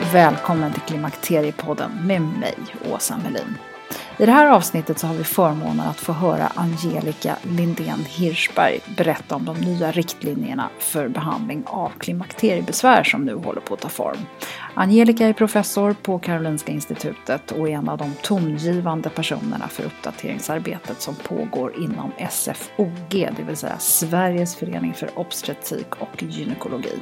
och välkommen till Klimakteriepodden med mig, Åsa Melin. I det här avsnittet så har vi förmånen att få höra Angelica Lindén Hirschberg berätta om de nya riktlinjerna för behandling av klimakteriebesvär som nu håller på att ta form. Angelica är professor på Karolinska institutet och är en av de tongivande personerna för uppdateringsarbetet som pågår inom SFOG, det vill säga Sveriges förening för obstetrik och gynekologi.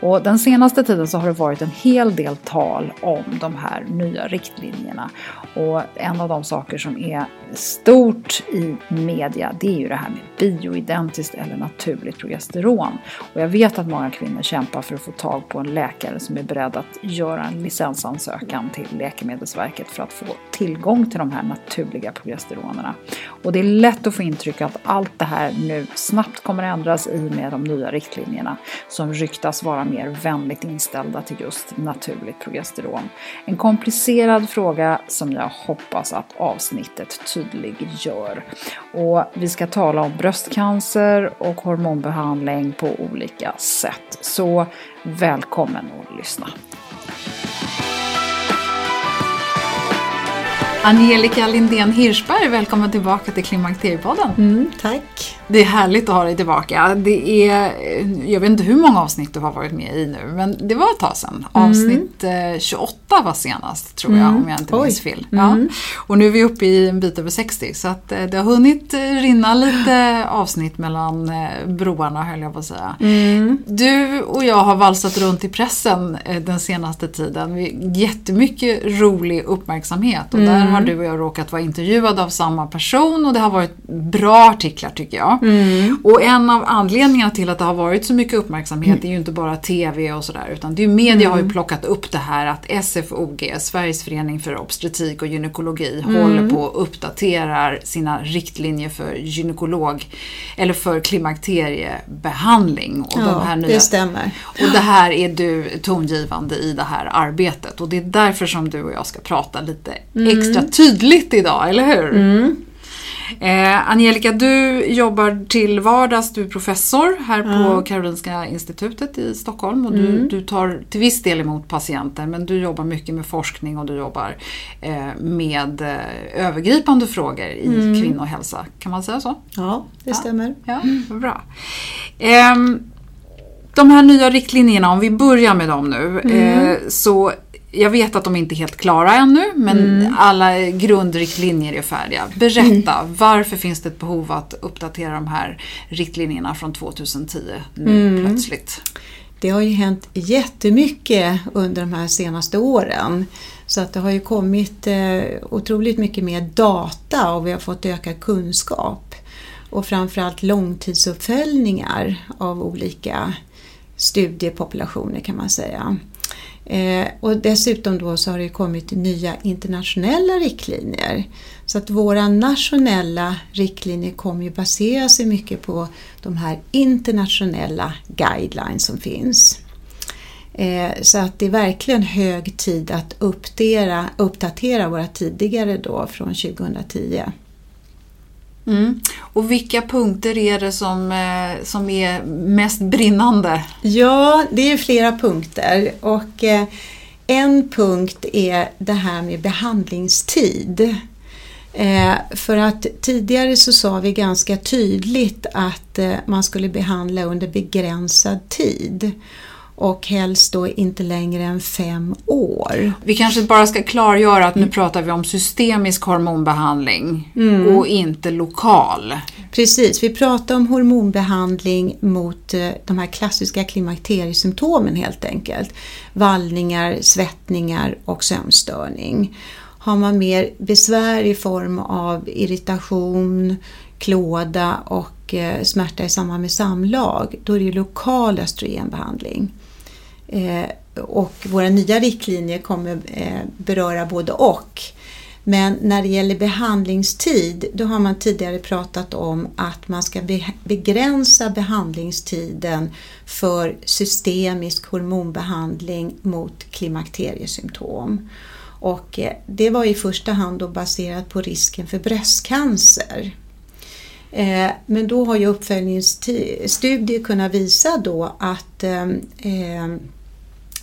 Och den senaste tiden så har det varit en hel del tal om de här nya riktlinjerna. Och en av de saker som är stort i media det är ju det här med bioidentiskt eller naturligt progesteron. Och jag vet att många kvinnor kämpar för att få tag på en läkare som är beredd att göra en licensansökan till Läkemedelsverket för att få tillgång till de här naturliga progesteronerna. Och det är lätt att få intryck att allt det här nu snabbt kommer att ändras i och med de nya riktlinjerna som ryktas vara mer vänligt inställda till just naturligt progesteron. En komplicerad fråga som jag hoppas att avsnittet tydliggör. Och vi ska tala om bröstcancer och hormonbehandling på olika sätt. Så välkommen att lyssna. Angelica Lindén Hirschberg, välkommen tillbaka till Klimakteriepodden. Mm, tack. Det är härligt att ha dig tillbaka. Det är, jag vet inte hur många avsnitt du har varit med i nu, men det var ett tag sedan. Mm. Avsnitt eh, 28 var senast, tror jag, om jag inte Oj. minns fel. Mm. Ja. Och nu är vi uppe i en bit över 60, så att eh, det har hunnit rinna lite avsnitt mellan eh, broarna, höll jag på att säga. Mm. Du och jag har valsat runt i pressen den senaste tiden. Jättemycket rolig uppmärksamhet och där har du och jag råkat vara intervjuade av samma person och det har varit bra artiklar tycker jag. Och en av anledningarna till att det har varit så mycket uppmärksamhet är ju inte bara TV och sådär utan det är ju media har ju plockat upp det här att SFOG, Sveriges förening för obstetrik och gynekologi, håller på och uppdaterar sina riktlinjer för gynekolog eller för klimakteriebehandling. Och de Ja, här nya det stämmer. och det här är du tongivande i det här arbetet och det är därför som du och jag ska prata lite extra tydligt idag, eller hur? Eh, Angelica, du jobbar till vardags, du är professor här på Karolinska institutet i Stockholm och du, du tar till viss del emot patienter men du jobbar mycket med forskning och du jobbar eh, med eh, övergripande frågor i kvinnohälsa. Kan man säga så? Ja, det stämmer. Ja, bra. Ehm, de här nya riktlinjerna, om vi börjar med dem nu. Eh, så jag vet att de inte är helt klara ännu, men alla grundriktlinjer är färdiga. Berätta, varför finns det ett behov att uppdatera de här riktlinjerna från 2010 nu plötsligt? Det har ju hänt jättemycket under de här senaste åren. Så att det har ju kommit eh, otroligt mycket mer data och vi har fått ökad kunskap. och framförallt långtidsuppföljningar av olika studiepopulationer kan man säga. Eh, och dessutom då så har det kommit nya internationella riktlinjer. Så att våra nationella riktlinjer kommer ju basera sig mycket på de här internationella guidelines som finns. Eh, så att det är verkligen hög tid att uppdatera, uppdatera våra tidigare då från 2010. Mm. Och vilka punkter är det som, eh, som är mest brinnande? Ja, det är flera punkter och eh, en punkt är det här med behandlingstid. Eh, för att tidigare så sa vi ganska tydligt att man skulle behandla under begränsad tid och helst då inte längre än fem år. Vi kanske bara ska klargöra att nu mm. pratar vi om systemisk hormonbehandling mm. och inte lokal. Precis, vi pratar om hormonbehandling mot eh, de här klassiska klimakteriesymptomen helt enkelt. Vallningar, svettningar och sömnstörning. Har man mer besvär i form av irritation, klåda och eh, smärta i samband med samlag, då är det lokal östrogenbehandling. Eh, och våra nya riktlinjer kommer eh, beröra både och. Men när det gäller behandlingstid, då har man tidigare pratat om att man ska begränsa behandlingstiden för systemisk hormonbehandling mot klimakteriesymptom. Och eh, det var i första hand då baserat på risken för bröstcancer. Men då har ju uppföljningsstudier kunnat visa då att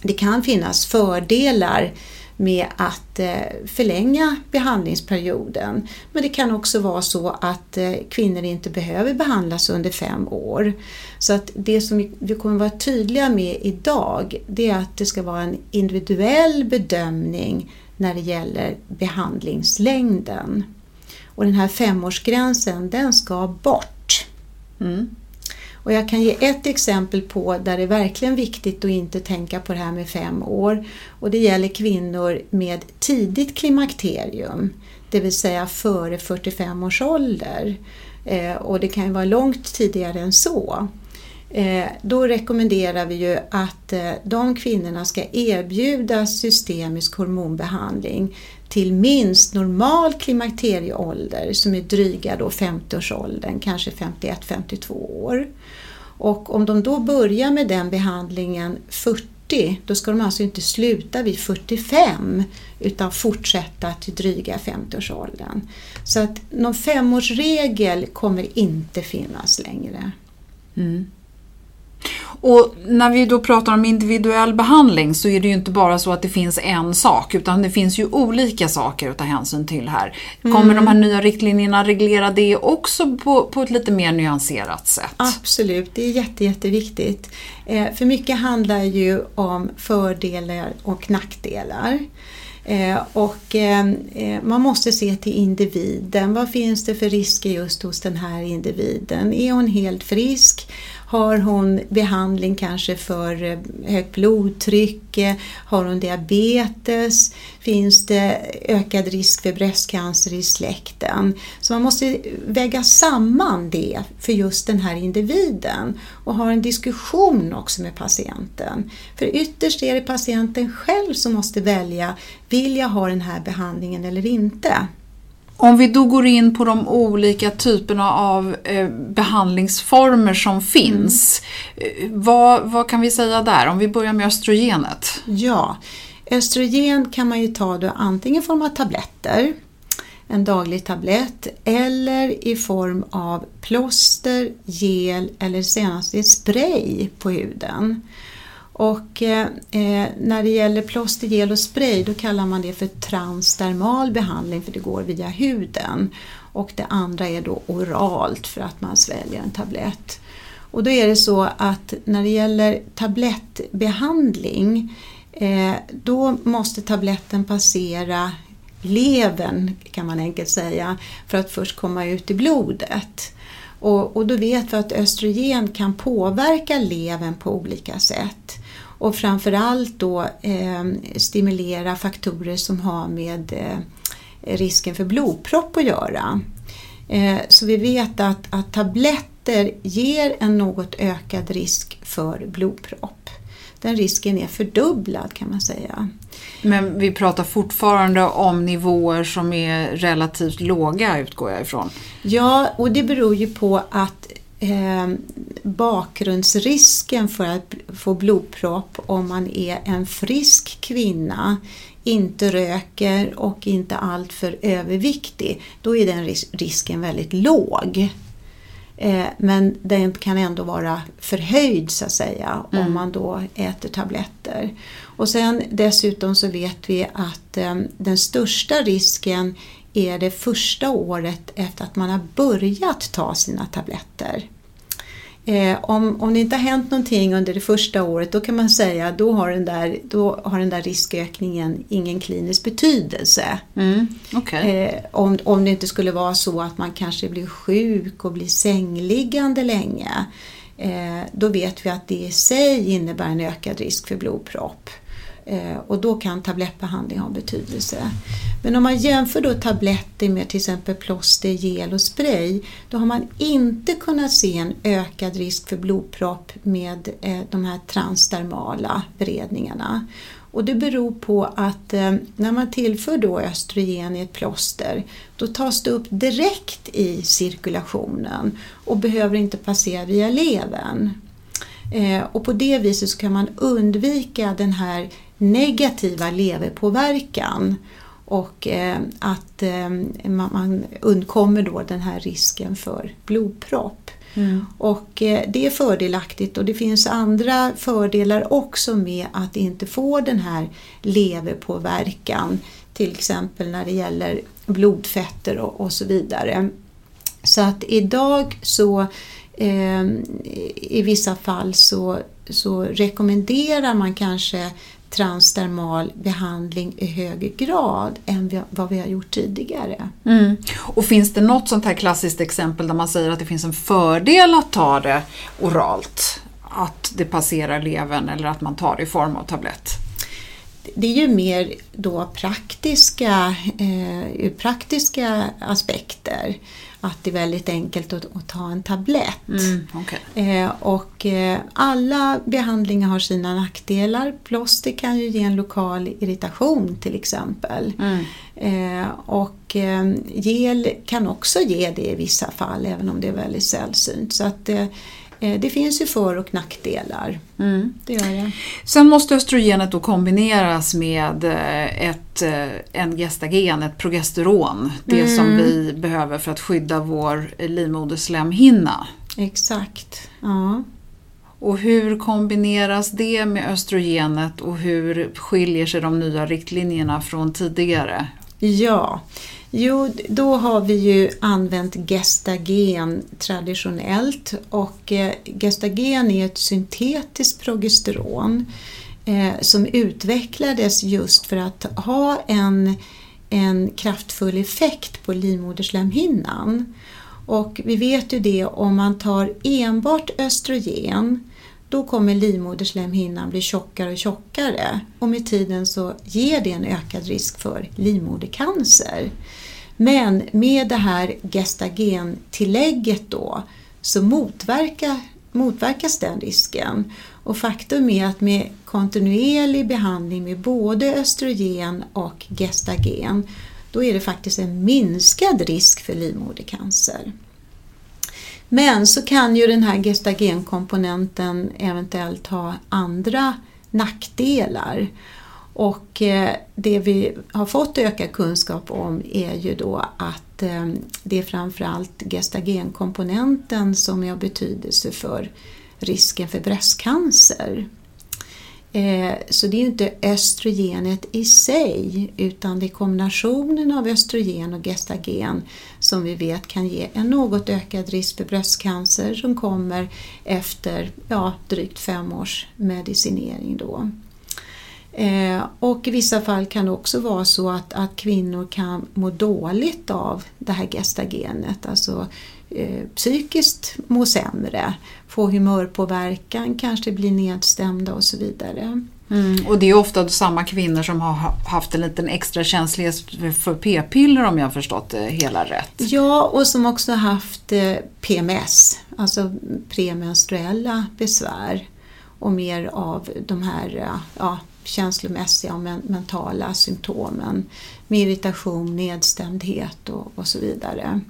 det kan finnas fördelar med att eh, förlänga behandlingsperioden. Men det kan också vara så att eh, kvinnor inte behöver behandlas under fem år. Så att det som vi kommer vara tydliga med idag det är att det ska vara en individuell bedömning när det gäller behandlingslängden. Och den här femårsgränsen den ska bort. Mm. Och jag kan ge ett exempel på där det är verkligen viktigt att inte tänka på det här med fem år. Och det gäller kvinnor med tidigt klimakterium, det vill säga före 45 års ålder. Eh, och det kan ju vara långt tidigare än så. Eh, då rekommenderar vi ju att eh, de kvinnorna ska erbjudas systemisk hormonbehandling till minst normal klimakterieålder som är dryga då 50-årsåldern, kanske 51-52 år. Och om de då börjar med den behandlingen 40, då ska de alltså inte sluta vid 45 utan fortsätta till dryga 50-årsåldern. Så att någon femårsregel kommer inte finnas längre. Mm. Och när vi då pratar om individuell behandling så är det ju inte bara så att det finns en sak utan det finns ju olika saker att ta hänsyn till här. Kommer mm. de här nya riktlinjerna reglera det också på, på ett lite mer nyanserat sätt? Absolut, det är jätte, jätteviktigt. Eh, för mycket handlar ju om fördelar och nackdelar. Eh, och eh, eh, man måste se till individen. Vad finns det för risker just hos den här individen? Är hon helt frisk? Har hon behandling kanske för eh, högt blodtryck? Har hon diabetes? Finns det ökad risk för bröstcancer i släkten? Så man måste väga samman det för just den här individen och ha en diskussion också med patienten. För ytterst är det patienten själv som måste välja, vill jag ha den här behandlingen eller inte? Om vi då går in på de olika typerna av eh, behandlingsformer som finns. Mm. Vad, vad kan vi säga där? Om vi börjar med östrogenet. Ja, östrogen kan man ju ta då antingen i form av tabletter, en daglig tablett, eller i form av plåster, gel eller senast i spray på huden. Och eh, eh, när det gäller plåster, gel och spray då kallar man det för transdermal behandling för det går via huden. Och det andra är då oralt för att man sväljer en tablett. Och då är det så att när det gäller tablettbehandling eh, då måste tabletten passera levern kan man enkelt säga för att först komma ut i blodet. Och, och då vet vi att östrogen kan påverka levern på olika sätt och framförallt då eh, stimulera faktorer som har med eh, risken för blodpropp att göra. Eh, så vi vet att, att tabletter ger en något ökad risk för blodpropp. Den risken är fördubblad kan man säga. Men vi pratar fortfarande om nivåer som är relativt låga utgår jag ifrån. Ja, och det beror ju på att eh, bakgrundsrisken för att få blodpropp om man är en frisk kvinna, inte röker och inte alltför överviktig, då är den ris risken väldigt låg. Eh, men den kan ändå vara förhöjd så att säga mm. om man då äter tabletter. Och sen dessutom så vet vi att eh, den största risken är det första året efter att man har börjat ta sina tabletter. Eh, om, om det inte har hänt någonting under det första året då kan man säga då har den där, då har den där riskökningen ingen klinisk betydelse. Mm, okay. eh, om, om det inte skulle vara så att man kanske blir sjuk och blir sängliggande länge. Eh, då vet vi att det i sig innebär en ökad risk för blodpropp. Eh, och då kan tablettbehandling ha betydelse. Men om man jämför då tabletter med till exempel plåster, gel och spray då har man inte kunnat se en ökad risk för blodpropp med eh, de här transdermala beredningarna. Och det beror på att eh, när man tillför då östrogen i ett plåster då tas det upp direkt i cirkulationen och behöver inte passera via levern. och på det viset så kan man undvika den här negativa leverpåverkan och eh, att eh, man, undkommer då den här risken för blodpropp. Mm. Och eh, det är fördelaktigt och det finns andra fördelar också med att inte få den här leverpåverkan. Till exempel när det gäller blodfetter och, och så vidare. Så att idag så eh, i vissa fall så, så rekommenderar man kanske transdermal behandling i högre grad än vad vi har gjort tidigare. Mm. Och finns det något sånt här klassiskt exempel där man säger att det finns en fördel att ta det oralt? Att det passerar levern eller att man tar det i form av tablett? Det är ju mer då praktiska, eh, praktiska aspekter att det är väldigt enkelt att, att ta en tablett. Mm, okay. eh, och eh, alla behandlingar har sina nackdelar. Plåster kan ju ge en lokal irritation till exempel. Mm. Eh, och eh, gel kan också ge det i vissa fall även om det är väldigt sällsynt. Så att, eh, det finns ju för och nackdelar. Mm. Det gör det. Sen måste östrogenet då kombineras med eh, ett, eh, en gestagen, ett progesteron. Det mm. som vi behöver för att skydda vår livmoderslemhinna. Exakt. Ja. Och hur kombineras det med östrogenet och hur skiljer sig de nya riktlinjerna från tidigare? Ja, Jo, då har vi ju använt gestagen traditionellt och eh, gestagen är ett syntetiskt progesteron eh, som utvecklades just för att ha en, en kraftfull effekt på livmoderslemhinnan. Och vi vet ju det om man tar enbart östrogen då kommer livmoderslemhinnan bli tjockare och tjockare och med tiden så ger det en ökad risk för livmodercancer. Men med det här gestagentillägget då så motverkar, motverkas den risken. Och faktum är att med kontinuerlig behandling med både östrogen och gestagen då är det faktiskt en minskad risk för livmodercancer. Men så kan ju den här gestagenkomponenten eventuellt ha andra nackdelar. Och eh, det vi har fått ökad kunskap om är ju då att eh, det är framförallt gestagenkomponenten som är av betydelse för risken för bröstcancer. Eh, så det är inte östrogenet i sig utan det är kombinationen av östrogen och gestagen som vi vet kan ge en något ökad risk för bröstcancer som kommer efter ja, drygt fem års medicinering. Då. Eh, och i vissa fall kan det också vara så att, att kvinnor kan må dåligt av det här gestagenet, alltså eh, psykiskt må sämre, få humörpåverkan, kanske bli nedstämda och så vidare. Mm, och det är ofta samma kvinnor som har haft en liten extra känslighet för p-piller om jag förstått det hela rätt. Ja, och som också haft eh, PMS, alltså premenstruella besvär och mer av de här ja, känslomässiga och mentala symptomen med irritation, nedstämdhet och, och så vidare.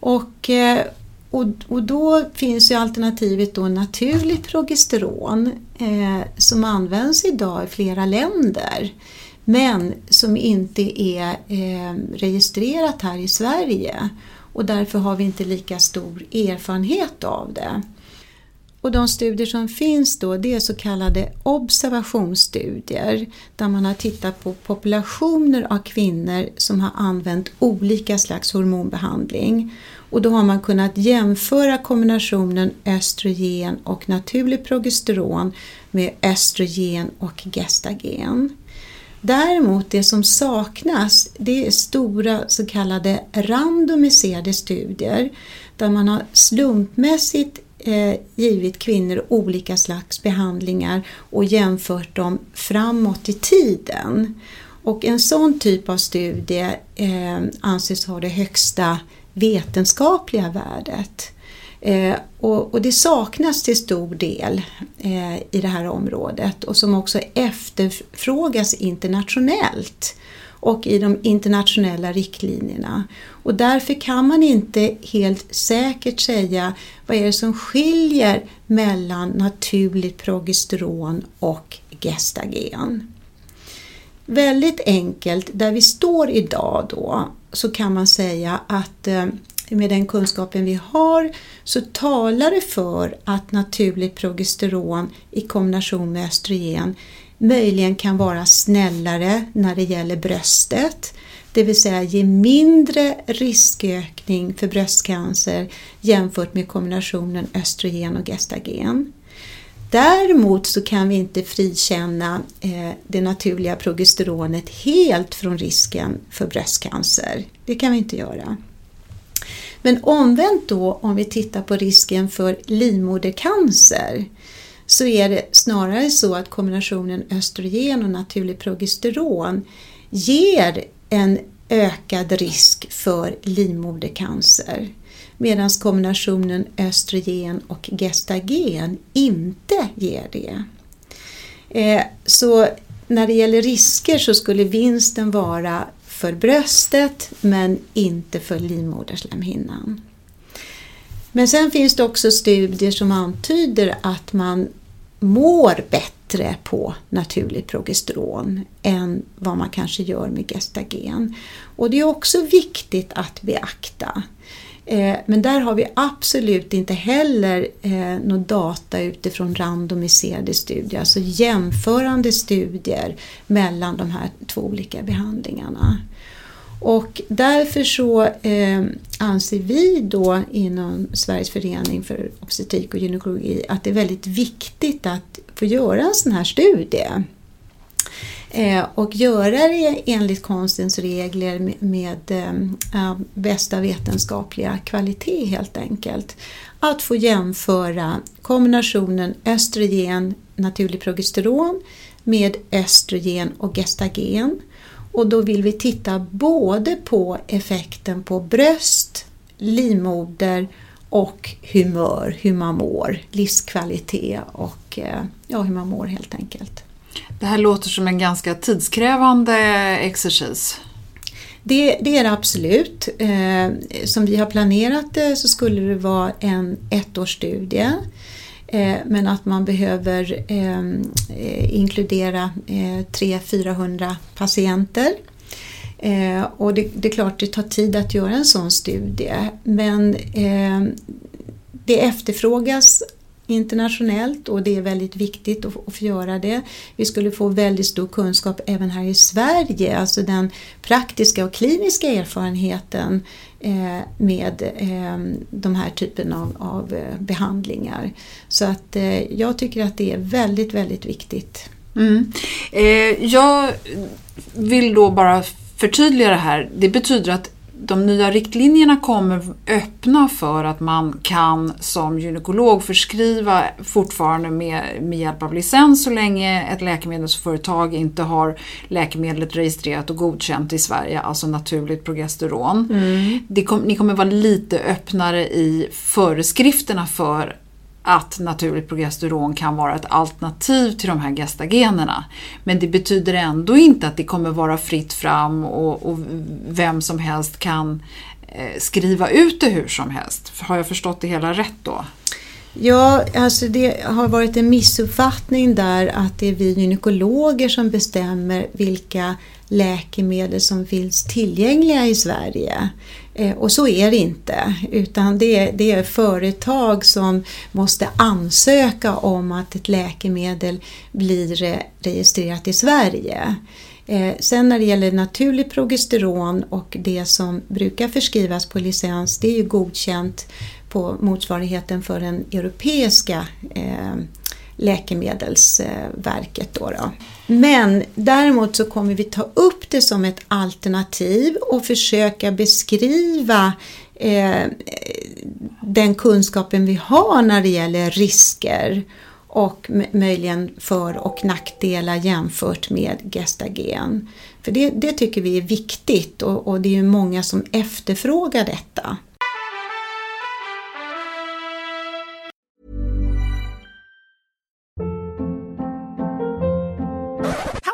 Och, eh, och, och då finns ju alternativet då naturligt progesteron eh, som används idag i flera länder men som inte är eh, registrerat här i Sverige och därför har vi inte lika stor erfarenhet av det. Och de studier som finns då det är så kallade observationsstudier där man har tittat på populationer av kvinnor som har använt olika slags hormonbehandling. Och då har man kunnat jämföra kombinationen östrogen och naturlig progesteron med östrogen och gestagen. Däremot det som saknas det är stora så kallade randomiserade studier där man har slumpmässigt eh, givit kvinnor olika slags behandlingar och jämfört dem framåt i tiden. Och en sån typ av studie eh, anses ha det högsta vetenskapliga värdet. Eh, och, och, det saknas till stor del eh, i det här området och som också efterfrågas internationellt och i de internationella riktlinjerna. Och därför kan man inte helt säkert säga vad är det som skiljer mellan naturligt progesteron och gestagen. Väldigt enkelt, där vi står idag då, så kan man säga att eh, med den kunskapen vi har så talar det för att naturligt progesteron i kombination med östrogen möjligen kan vara snällare när det gäller bröstet, det vill säga ge mindre riskökning för bröstcancer jämfört med kombinationen östrogen och gestagen. Däremot så kan vi inte frikänna eh, det naturliga progesteronet helt från risken för bröstcancer. Det kan vi inte göra. Men omvänt då om vi tittar på risken för livmodercancer så är det snarare så att kombinationen östrogen och naturlig progesteron ger en ökad risk för livmodercancer medan kombinationen östrogen och gestagen inte ger det. Eh, så när det gäller risker så skulle vinsten vara för bröstet men inte för livmoderslemhinnan. Men sen finns det också studier som antyder att man mår bättre på naturligt progesteron än vad man kanske gör med gestagen. Och det är också viktigt att beakta. Eh, men där har vi absolut inte heller eh, någon data utifrån randomiserade studier, alltså jämförande studier mellan de här två olika behandlingarna. Och därför så eh, anser vi då inom Sveriges förening för obstetrik och gynekologi att det är väldigt viktigt att få göra en sån här studie. Eh, och göra det enligt konstens regler med, med eh, bästa vetenskapliga kvalitet helt enkelt. Att få jämföra kombinationen östrogen, naturlig progesteron med östrogen och gestagen och då vill vi titta både på effekten på bröst, livmoder och humör, hur man mår, livskvalitet och eh, ja, hur man mår helt enkelt. Det här låter som en ganska tidskrävande exercis. Det, det, är det absolut. Eh, som vi har planerat det så skulle det vara en ettårsstudie. Eh, men att man behöver ehm, eh, inkludera 300-400 eh, patienter. Eh, och det, det, är klart det tar tid att göra en sån studie men ehm, det efterfrågas internationellt och det är väldigt viktigt att, få göra det. Vi skulle få väldigt stor kunskap även här i Sverige, alltså den praktiska och kliniska erfarenheten eh, med eh, de här typen av, av eh, behandlingar. Så att eh, jag tycker att det är väldigt, väldigt viktigt. Mm. Eh, jag vill då bara förtydliga det här. Det betyder att de nya riktlinjerna kommer öppna för att man kan som gynekolog förskriva fortfarande med, med hjälp av licens så länge ett läkemedelsföretag inte har läkemedlet registrerat och godkänt i Sverige, alltså naturligt progesteron. Mm. Kom, ni kommer vara lite öppnare i föreskrifterna för att naturligt progesteron kan vara ett alternativ till de här gestagenerna. Men det betyder ändå inte att det kommer vara fritt fram och, och vem som helst kan eh, skriva ut det hur som helst. Har jag förstått det hela rätt då? Ja, alltså det har varit en missuppfattning där att det är vi gynekologer som bestämmer vilka läkemedel som finns tillgängliga i Sverige. Eh, och så är det inte, utan det är, det är företag som måste ansöka om att ett läkemedel blir registrerat i Sverige. Eh, sen när det gäller naturlig progesteron och det som brukar förskrivas på licens, det är ju godkänt på motsvarigheten för den europeiska eh, Läkemedelsverket. Då, då Men däremot så kommer vi ta upp det som ett alternativ och försöka beskriva eh, den kunskapen vi har när det gäller risker och möjligen för och nackdelar jämfört med gestagen. För det, det tycker vi är viktigt och, och det är ju många som efterfrågar detta.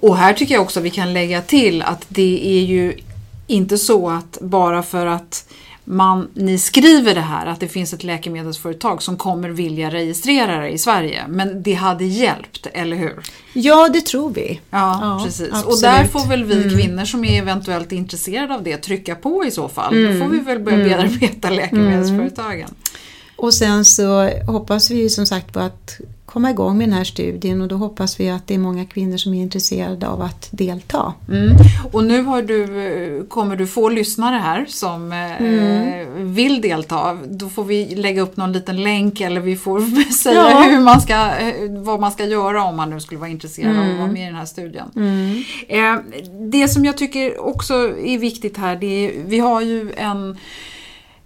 Och här tycker jag också vi kan lägga till att det är ju inte så att bara för att man, ni skriver det här att det finns ett läkemedelsföretag som kommer vilja registrera det i Sverige. Men det hade hjälpt, eller hur? Ja, det tror vi. Ja, ja precis. Absolut. Och där får väl vi mm. kvinnor som är eventuellt intresserade av det trycka på i så fall. Mm. Då får vi väl börja mm. bearbeta läkemedelsföretagen. Mm. Och sen så hoppas vi som sagt på att komma igång med den här studien och då hoppas vi att det är många kvinnor som är intresserade av att delta. Mm. Och nu du, kommer du få lyssnare här som eh, mm. vill delta. Då får vi lägga upp någon liten länk eller vi får säga ja. hur man ska, eh, vad man ska göra om man nu skulle vara intresserad mm. av att vara med i den här studien. Mm. Eh, det som jag tycker också är viktigt här, det är, vi har ju en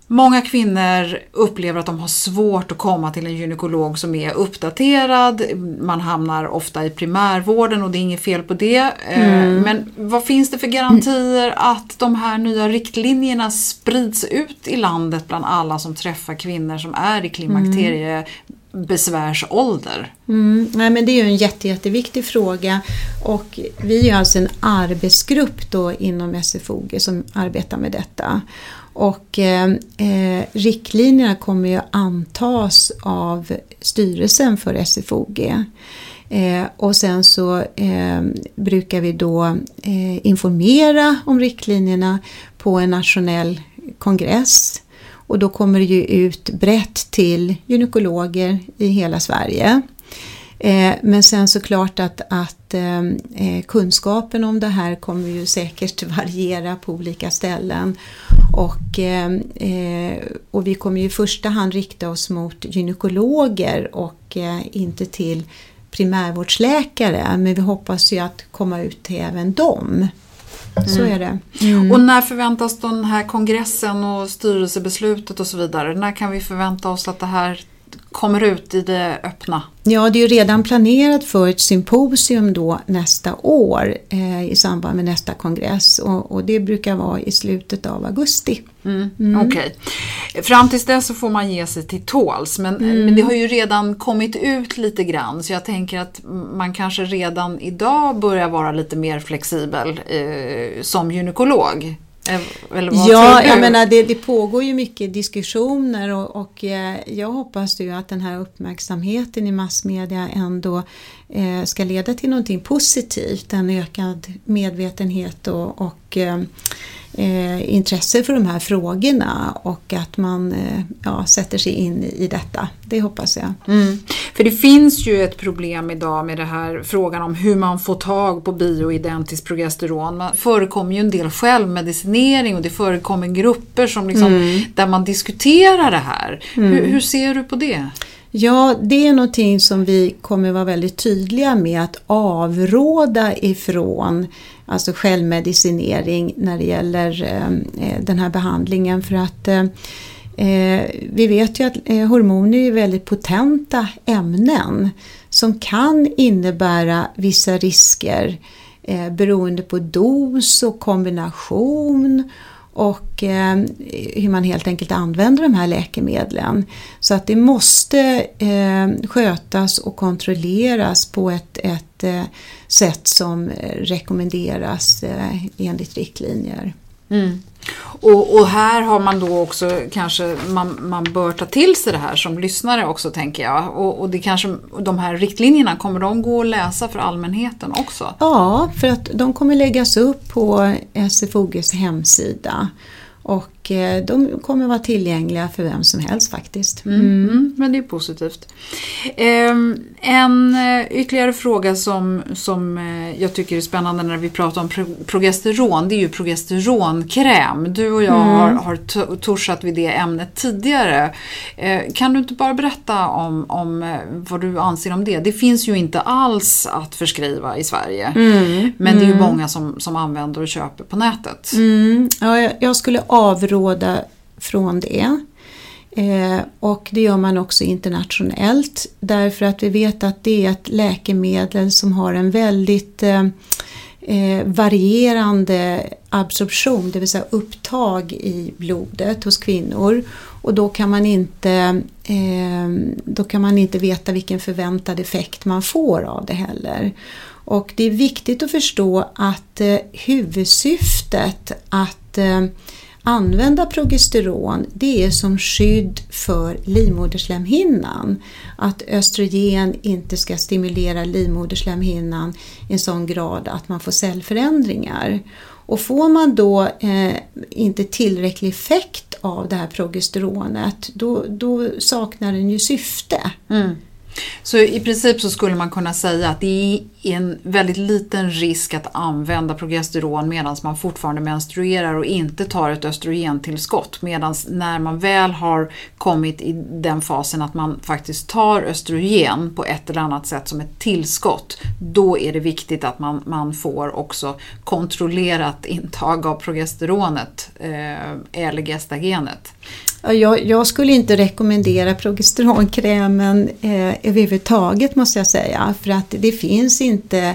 Många kvinnor upplever att de har svårt att komma till en gynekolog som är uppdaterad. Man hamnar ofta i primärvården och det är inget fel på det. Eh, mm. Men vad finns det för garantier att de här nya riktlinjerna sprids ut i landet bland alla som träffar kvinnor som är i klimakterie besvärsålder? Mm, nej, men det är ju en jätte, jätteviktig fråga och vi är alltså en arbetsgrupp då inom SFOG som arbetar med detta. Och eh, eh, riktlinjerna kommer ju antas av styrelsen för SFOG. Eh, och sen så eh, brukar vi då eh, informera om riktlinjerna på en nationell kongress. Och då kommer det ju ut brett till gynekologer i hela Sverige. Eh, men sen såklart att, att eh, kunskapen om det här kommer ju säkert variera på olika ställen. Och, eh, och vi kommer ju i första hand rikta oss mot gynekologer och inte till primärvårdsläkare. Men vi hoppas ju att komma ut till även dem. Så mm. är det. Mm. Och när förväntas den här kongressen och styrelsebeslutet och så vidare? När kan vi förvänta oss att det här kommer ut i det öppna? Ja, det är ju redan planerat för ett symposium då nästa år eh, i samband med nästa kongress och, och, det brukar vara i slutet av augusti. Mm, mm. Okej. Okay. Fram tills dess så får man ge sig till tåls men, mm. men det har ju redan kommit ut lite grann så jag tänker att man kanske redan idag börjar vara lite mer flexibel eh, som gynekolog. Ja, jag menar det, det, pågår ju mycket diskussioner och, och eh, jag hoppas ju att den här uppmärksamheten i massmedia ändå eh, ska leda till någonting positivt, en ökad medvetenhet och, och eh, eh, intresse för de här frågorna och att man eh, ja, sätter sig in i detta. Det hoppas jag. Mm. För det finns ju ett problem idag med det här frågan om hur man får tag på bioidentiskt progesteron. Det förekommer ju en del självmedicinering och det förekommer grupper som liksom, mm. där man diskuterar det här. Mm. Hur, hur ser du på det? Ja, det är någonting som vi kommer vara väldigt tydliga med att avråda ifrån alltså självmedicinering när det gäller ehm, eh, den här behandlingen för att eh, eh, vi vet ju att eh, hormoner är väldigt potenta ämnen som kan innebära vissa risker eh, beroende på dos och kombination och eh, hur man helt enkelt använder de här läkemedlen. Så att det måste eh, skötas och kontrolleras på ett, ett sätt som rekommenderas eh, enligt riktlinjer. Mm. Och, och, här har man då också kanske, man, man bör ta till sig det här som lyssnare också tänker jag. Och, och det kanske, de här riktlinjerna, kommer de gå att läsa för allmänheten också? Ja, för att de kommer läggas upp på SFOGs hemsida. Och eh, de kommer vara tillgängliga för vem som helst faktiskt. Mm. Mm. Men det är positivt. Ehm, en eh, ytterligare fråga som, som eh, jag tycker är spännande när vi pratar om progesteron, det är ju progesteronkräm. Du och jag mm. har, har torsat vid det ämnet tidigare. Kan du inte bara berätta om, om vad du anser om det? Det finns ju inte alls att förskriva i Sverige. Mm. Men det är ju mm. många som, som använder och köper på nätet. Mm. Ja, jag skulle avråda från det. Eh, och det gör man också internationellt därför att vi vet att det är ett läkemedel som har en väldigt eh, eh, varierande absorption, det vill säga upptag i blodet hos kvinnor. Och då kan man inte, eh, då kan man inte veta vilken förväntad effekt man får av det heller. Och det är viktigt att förstå att eh, huvudsyftet att eh, använda progesteron det är som skydd för livmoderslemhinnan. Att östrogen inte ska stimulera livmoderslemhinnan i en sån grad att man får cellförändringar. Och får man då eh, inte tillräcklig effekt av det här progesteronet då, då saknar den ju syfte. Mm. Så i princip så skulle man kunna säga att det är en väldigt liten risk att använda progesteron medan man fortfarande menstruerar och inte tar ett östrogentillskott. Medan när man väl har kommit i den fasen att man faktiskt tar östrogen på ett eller annat sätt som ett tillskott, då är det viktigt att man, man får också kontrollerat intag av progesteronet eh, eller gestagenet. Jag, jag skulle inte rekommendera progesteronkrämen eh, överhuvudtaget måste jag säga. För att det finns inte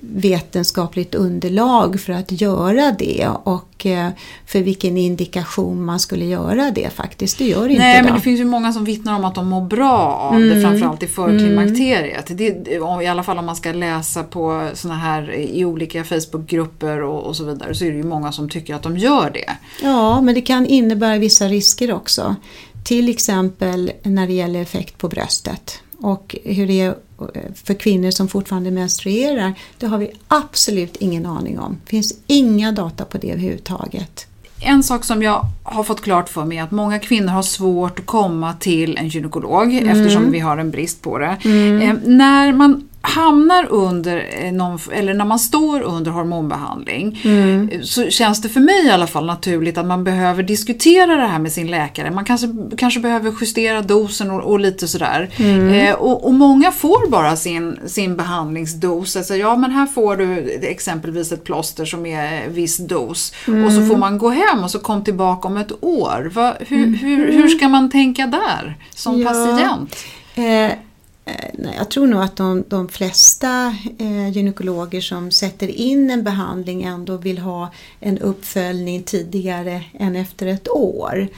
vetenskapligt underlag för att göra det och eh, för vilken indikation man skulle göra det faktiskt. Det gör Nej, inte men det. det finns ju många som vittnar om att de mår bra av det, framförallt i förklimakteriet. Det, I alla fall om man ska läsa på såna här i olika Facebookgrupper och, och så vidare så är det ju många som tycker att de gör det. Ja, men det kan innebära vissa risker också. Till exempel när det gäller effekt på bröstet. Och hur det är för kvinnor som fortfarande menstruerar, det har vi absolut ingen aning om. Det finns inga data på det överhuvudtaget. En sak som jag har fått klart för mig är att många kvinnor har svårt att komma till en gynekolog eftersom vi har en brist på det. Eh, när man hamnar under, eh, någon, eller när man står under hormonbehandling eh, så känns det för mig i alla fall naturligt att man behöver diskutera det här med sin läkare. Man kanske, kanske behöver justera dosen och, och lite sådär. Eh, och, och många får bara sin, sin behandlingsdos. Alltså, ja men här får du exempelvis ett plåster som är viss dos. Och så får man gå hem och så kom tillbaka om ett år. Va, hur, hur, hur ska man tänka där som Ja. patient? Eh, Eh, jag tror nog att de, de flesta eh, gynekologer som sätter in en behandling ändå vill ha en uppföljning tidigare än efter ett år.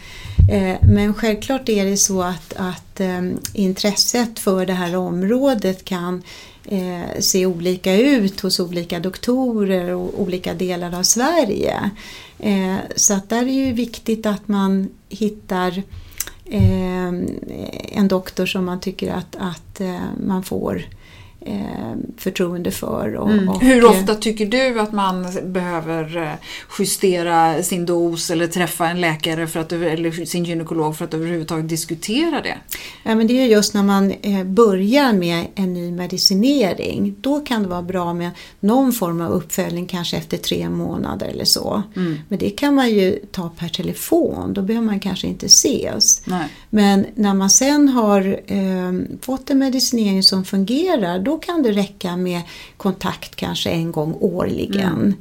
Eh, men självklart är det så att, att eh, intresset för det här området kan eh, se olika ut hos olika doktorer och olika delar av Sverige. Eh, så att där är det ju viktigt att man hittar eh, Ehm, en doktor som man tycker att, att eh, man får eh, förtroende för. Och, och, Hur eh, ofta tycker du att man behöver eh, justera sin dos eller träffa en läkare för att, eller sin gynekolog för att överhuvudtaget diskutera det? Ja, men det är ju just när man eh, börjar med en ny medicinering. Då kan det vara bra med någon form av uppföljning kanske efter tre månader eller så. Men det kan man ju ta per telefon, då behöver man kanske inte ses. Nej. Men när man sen har eh, fått en medicinering som fungerar då kan det räcka med kontakt kanske en gång årligen.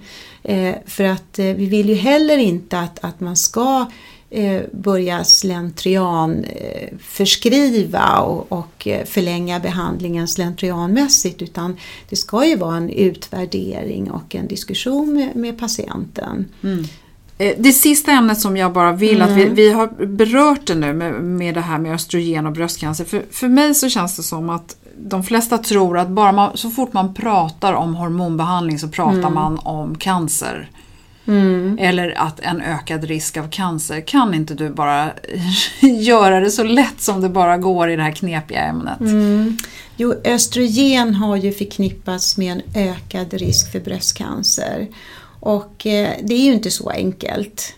Eh, för att eh, vi vill ju heller inte att, att man ska eh, börja slentrian eh, förskriva och, och eh, förlänga behandlingen slentrianmässigt utan det ska ju vara en utvärdering och en diskussion med, med patienten. Eh, Det sista ämnet som jag bara vill att vi, vi har berört det nu med, med det här med östrogen och bröstcancer. För, för mig så känns det som att de flesta tror att bara man, så fort man pratar om hormonbehandling så pratar man om cancer. Eller att en ökad risk av cancer. Kan inte du bara göra det så lätt som det bara går i det här knepiga ämnet? Jo, östrogen har ju förknippats med en ökad risk för bröstcancer. Och eh, det är ju inte så enkelt.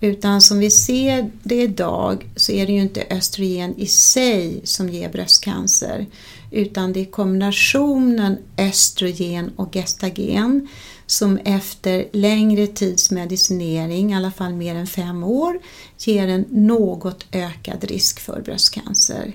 Utan som vi ser det idag så är det ju inte östrogen i sig som ger bröstcancer. Utan det är kombinationen östrogen och gestagen som efter längre tids medicinering, i alla fall mer än fem år, ger en något ökad risk för bröstcancer.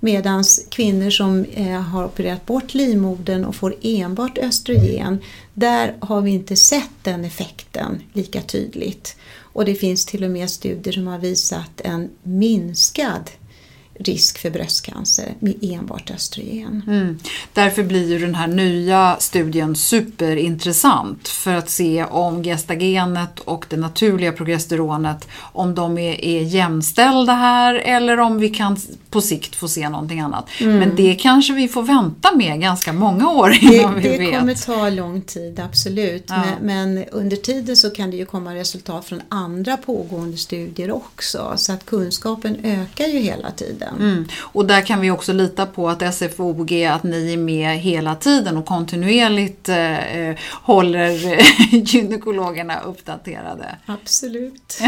Medan kvinnor som eh, har opererat bort livmodern och får enbart östrogen, där har vi inte sett den effekten lika tydligt. Och det finns till och med studier som har visat en minskad risk för bröstcancer med enbart östrogen. Mm. Därför blir ju den här nya studien superintressant för att se om gestagenet och det naturliga progesteronet, om de är, är jämställda här eller om vi kan på sikt få se någonting annat. Men det kanske vi får vänta med ganska många år Det, innan vi det vet. kommer ta lång tid, absolut. Ja. Men, men under tiden så kan det ju komma resultat från andra pågående studier också. Så att kunskapen ökar ju hela tiden. Mm. Och där kan vi också lita på att SFOG, att ni är med hela tiden och kontinuerligt eh, håller eh, gynekologerna uppdaterade. Absolut.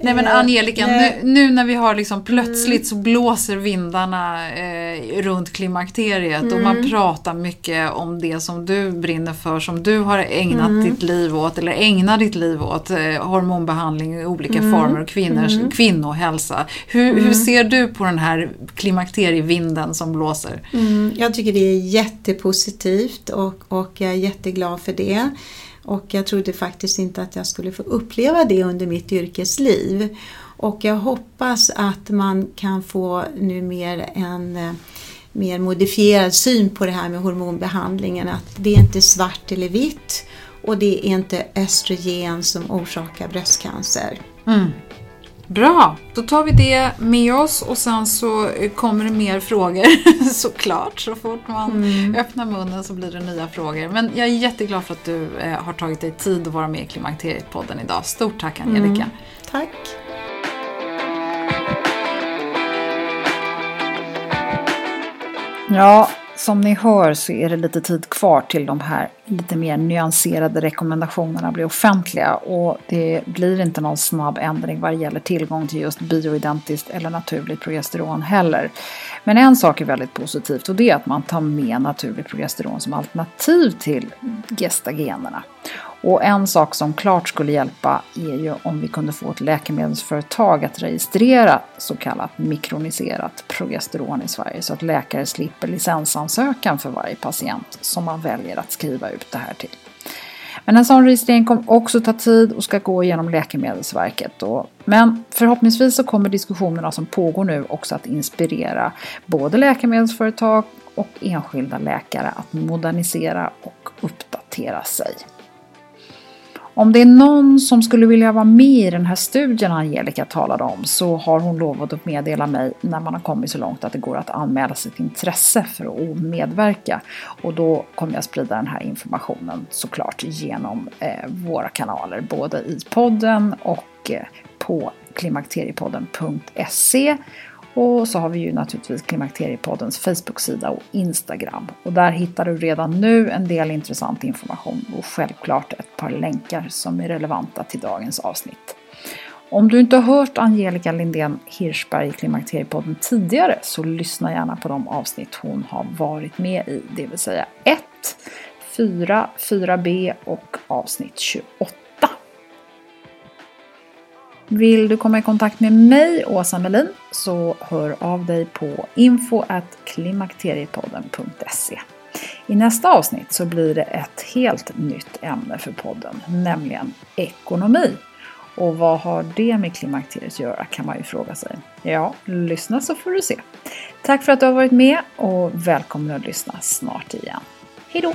Nej men Eh, Angelica, nu, nu när vi har liksom plötsligt så blåser vindarna eh, runt klimakteriet och Mm. man pratar mycket om det som du brinner för, som du har ägnat Mm. ditt liv åt eller ägnar ditt liv åt, eh, hormonbehandling i olika Mm. former och kvinnors kvinnohälsa. Hur, hur ser du på den här klimakterievinden som blåser? Mm, jag tycker det är jättepositivt och, och jag är jätteglad för det. Och jag trodde faktiskt inte att jag skulle få uppleva det under mitt yrkesliv. Och jag hoppas att man kan få nu mer en eh, mer modifierad syn på det här med hormonbehandlingen. Att det är inte svart eller vitt och det är inte östrogen som orsakar bröstcancer. Mm. Bra, då tar vi det med oss och sen så kommer det mer frågor såklart. Så fort man mm. öppnar munnen så blir det nya frågor. Men jag är jätteglad för att du eh, har tagit dig tid att vara med i Klimakteriet-podden idag. Stort tack Angelica. Mm. Tack. Ja, som ni hör så är det lite tid kvar till de här lite mer nyanserade rekommendationerna blir offentliga och det blir inte någon snabb ändring vad gäller tillgång till just bioidentiskt eller naturligt progesteron heller. Men en sak är väldigt positivt och det är att man tar med naturligt progesteron som alternativ till gestagenerna. Och en sak som klart skulle hjälpa är ju om vi kunde få ett läkemedelsföretag att registrera så kallat mikroniserat progesteron i Sverige så att läkare slipper licensansökan för varje patient som man väljer att skriva ut det här till. Men en sån registrering kommer också ta tid och ska gå genom Läkemedelsverket. Då. Men förhoppningsvis så kommer diskussionerna som pågår nu också att inspirera både läkemedelsföretag och enskilda läkare att modernisera och uppdatera sig. Om det är någon som skulle vilja vara med i den här studien Angelica talade om så har hon lovat att meddela mig när man har kommit så långt att det går att anmäla sitt intresse för att medverka. Och då kommer jag sprida den här informationen såklart genom eh, våra kanaler, både i podden och eh, på klimakteriepodden.se och så har vi ju naturligtvis Klimakteriepoddens Facebook-sida och Instagram. Och där hittar du redan nu en del intressant information och självklart ett par länkar som är relevanta till dagens avsnitt. Om du inte har hört Angelica Lindén Hirschberg i Klimakteriepodden tidigare så lyssna gärna på de avsnitt hon har varit med i, det vill säga 1, 4, 4b och avsnitt 28. Vill du komma i kontakt med mig, Åsa Melin, så hör av dig på info.klimakteriepodden.se. I nästa avsnitt så blir det ett helt nytt ämne för podden, nämligen ekonomi. Och vad har det med klimakteriet att göra kan man ju fråga sig. Ja, lyssna så får du se. Tack för att du har varit med och välkommen att lyssna snart igen. Hejdå!